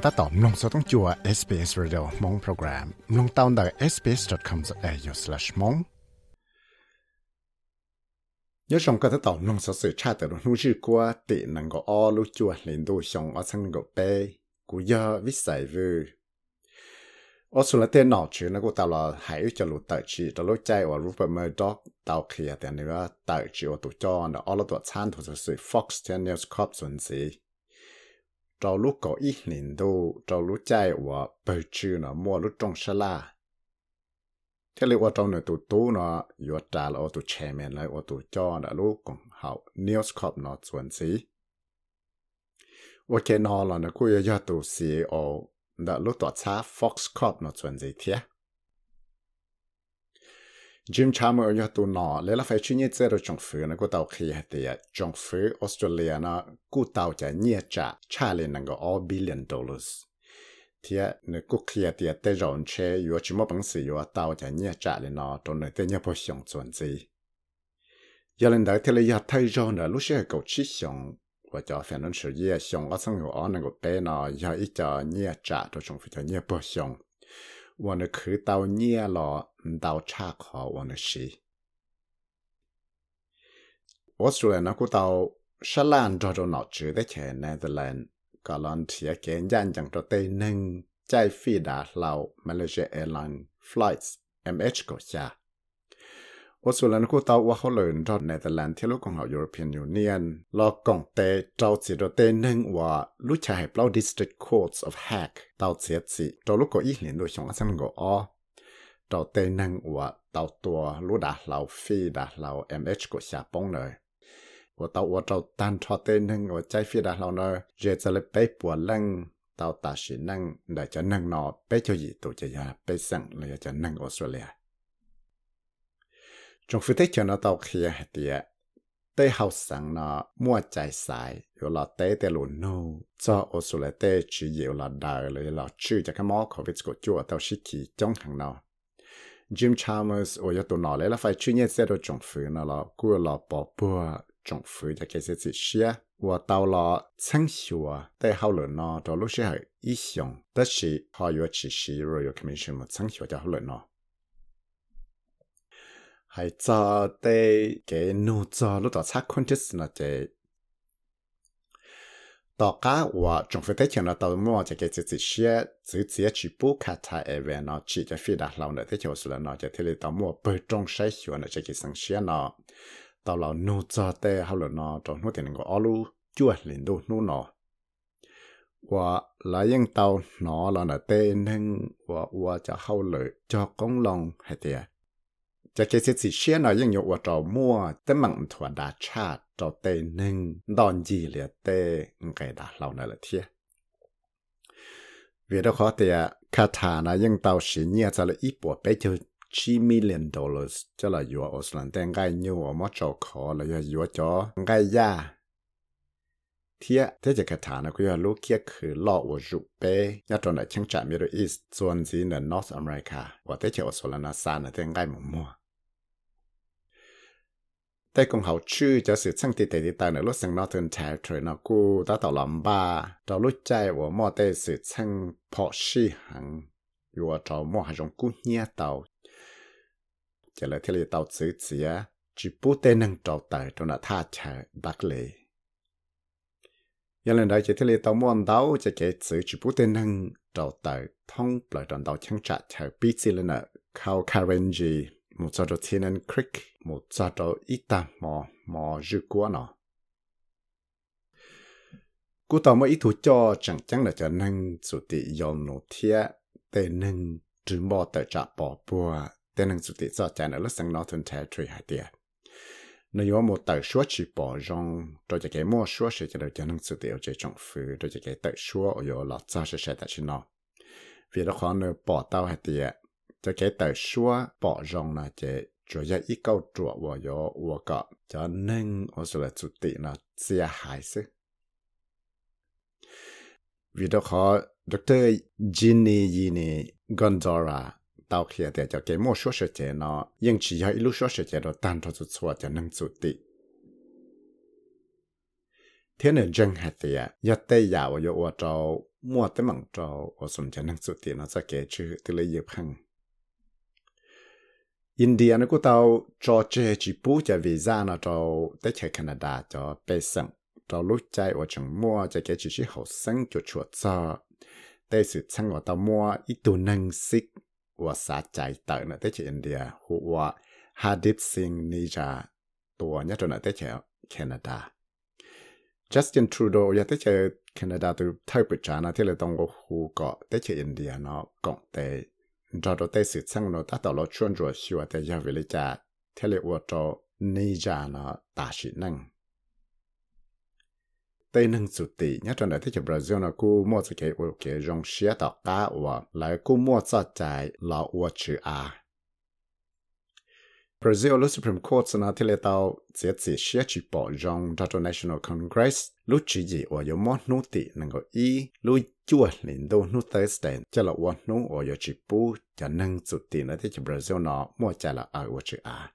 เขาตัดต่อมลงสต้องจัว SBS Radio มงโปรแกรมลงตาวน์ดัก sbs.com.au/mong ยศงก็ตัดต่อมลงสสื่อชาติแต่รู้ชื่อกัวตินังก็อ้อรู้จัวเห็นดูชงอ้อสังก็เปกูยอวิสัยวูอ้อสุลเตนหนอชื่อนะกูตาวลหายจะรู้ตัดชีตรู้ใจว่ารูปเมอร์ด็อกตาวเคลียแต่นี่ว่าตัดชีว่าตัวจอนอ้อรู้ตัวชั้นตัวสื่อ Fox Channel Corp ส่วนสี trâu lúc có ít lĩnh đô trâu lúc chạy và bởi chữ nó mua lúc trong sơ la thế là ở trong này tụ tụ nó yo trả là ở tụ chairman lại ở tụ cho đã lúc cũng hậu news corp nó chuẩn gì ok nó là nó cứ yo tụ CEO đã lúc tụ cha fox corp nó chuẩn gì thế Jim Chalmers yo tu no le la fai chi ni tse ro chong fu na ko tao khi ha te ya chong fu Australia na ku tao cha ni cha cha le nang go all billion dollars. Tia ne ku khi ha te ya te ron che yo chi mo bang si yo tao cha ni cha le no to ne te nya po xiong chuan zi ya len da te le ya tai ron na lu she ko chi xiong wa cha financial ye xiong a sang yo on na go pe na ya i cha ni cha to chong fu cha ni po xiong. 我那去到年了，唔到查考我那是。我虽然那个到沙兰做做脑子的钱呢，的人，个人贴见人讲做对能在飞达老 Malaysia Airline Flights MH 国家。 ว่าส่วนแล้วกูเตาว่าเขาเลยรอดในตะลัดเที่ลูกของเขายุโรเปียนยูเนียนลอกกองเตเจ้าสิโดเตนึงว่าลูกชายเปล่าดิสตริกโ Courts of Hague เตาเสียสิเจ้าลูกก็อีเห็นโดยชงอาจสันก็ออเจ้าเตนึงว่าเตาตัวลูกดาเราฟีดาเรา MH ก็ชาป้องเลยว่าเตาว่าเจ้าตันทอเตนึงว่าใจฟีดาเราเนอะเจจะเลยไปปวดลังเตาตาสินังได้จะนั่งนอไปเจ้าหยีตัวจะยาไปสั่งเลยจะนั่งออสเตรเลีย trong phía tết cho nó tàu kia thì tê hậu sáng nó mua chạy xài rồi là tê tê lùn nô cho ô số là tê chỉ nhiều là đời rồi là chữ cho cái mỏ covid của chúa tàu sĩ kỳ trong hàng nào Jim Chalmers ở yếu tố nó là phải chuyên nghiệp sẽ được trong phía nó là cua là bỏ bùa trong phía cho cái gì xia và tàu là sáng sủa tê hậu lửa nó đó lúc sẽ ý xong tất sĩ họ yếu chỉ sĩ Royal Commission một sáng sủa cho hậu lửa nó hay cho tê cái nụ cho lúc đó chắc con chết là chế tao cá và trong phía tây chân là tao mua cho cái chỉ chỉ xe chỉ chỉ chỉ bù cả thai ở bên nó chỉ cho phi đạt lâu nữa thế cho sự là nó cho thế là tao mua bơi trong sai hiểu nó cho cái sang xe nó tao là nụ cho tê hao là nó trong nụ tiền của alu chua liền đồ nụ nó và lại những tao nó là nó tê nên và và cho hao lợi cho công lòng hay thếจะเกสิสิเ ชียนอยยังอยู่ว่าเรามั่วแต่มังถั่วดาชาติเราเตนึงดอนยีเหลียเตงไกดาเรานั่นแหละเทียเวียดขอเตียคาถานะยังเตาสีเนี่ยจะเลยอีปวดไปเจอชีมิลเลนดอลลาร์จะเลยอยู่ออสลันแต่งไงอยู่ว่ามั่วจอขอเลยอยู่จอไงย่าเทียเทจะคาถานะคุยลูกเคียคือล่อว่าจุเปยาตอนไหนช่างจ่ามิดอีสส่วนจีนนอร์ทอเมริกาว่าเทจะออสลันนะซานะแต่ง แต่กงเขาชื่อจะสืบช่างติดแต่ติดตามในรถสังนอเทินแทรเทรนกูตาต่อลำบ้าเรารู้ใจว่าม่อเตสืบช่างพอชีหังอยู่ว่าเราม่อหาจงกูเฮียเต่าจะเลยที่เลยเต่าสืบเสียจิปูเตนังเต่าตาตรงนั้ท่าแชบักเลยยันเลยได้จะที่เลยเต่าม่นเต่าจะเกิดสืบจิปูเตนังเต่าตายท่องปล่อยตอนเต่าช่างจัดแชปีสิเลยนอเข้าคาเรนจี một cho cho thiên an creek một cho cho ít ta mò mò dư quá nó cú tàu mới ít thủ cho chẳng chẳng là cho năng sự tị yom nổ thia tê năng trừ mò tờ trả bỏ bùa, tê năng sự tị cho chả là lúc sang Northern Territory hải tiệt nếu có một tờ số chỉ bỏ rong rồi cho cái mua số sẽ cho được cho năng sự tị ở trên trong phủ rồi cho cái tờ số ở chỗ lọt ra sẽ sẽ tại trên nó. Vì đó khó nơi bỏ tàu hải tiệt cho cái tờ xua bỏ rong là chế cho ra ít câu trọ và cả cho nên ở số là chủ tị là chia hại sự vì đó khó Dr. Ginny Ginny Gonzora tao kia để cho cái mô số sự chế nó. Nhưng chỉ hay lúc số sự chế đó tan cho chủ cho nên tị. Thế nên dân hạt thì à, giờ tây giàu ở chỗ mua tới mảng chỗ ở sân cho nên tị nó sẽ kể chữ từ lấy dịp hàng อินเดียนะกูเตาจอเจจิปูจะวีซ่านะจอได้แค่แคนาดาจอเปสัมจอลุกใจว่าจังมัวจะแกจิชิหกสังจุดชัวจอได้สืบสังว่าเตามัวอีตัวนังซิกว่าสาใจเตอนะได้แค่อินเดียหัวฮาดิบซิงนีจาตัวเนี่ยจอนะได้แค่แคนาดาจัสตินทรูโดอยากได้แค่แคนาดาตัวเท่าปิจานะที่เราต้องกูเกาะได้แค่อินเดียเนาะกองเต จอดได้สื่อสั่งเนาะถ้าต่อเราชวนรัวชัวแต่ยาวิลิจาเทเลวัวจอนี่จาเนาะตาชินังแต่หนึ่งสุดที่เนี่ยตอนนั้นที่จะบราซิลนะกูมั่วจะเกี่ยวกับยงเชียต่อก้าว่าแล้วกูมั่วจะใจเราวัวชื่ออา Brazil ลุ Supreme Court สนาที่เลตาเสียสิเชียจิปอจงดัต National Congress ลุจีจีว่าอยู่มอนุตินังก็อีลุ chua lĩnh đô nút tới stem cho là quan nung ở yo chỉ pu nâng chủ tiền ở thế cho Brazil nó mua trả là ở ở chữ à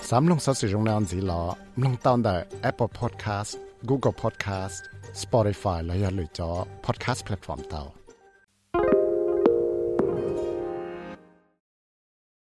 sắm lông sáu sự rong nào gì lọ lông Apple Podcast, Google Podcast, Spotify là ya lựa chọn podcast platform tao.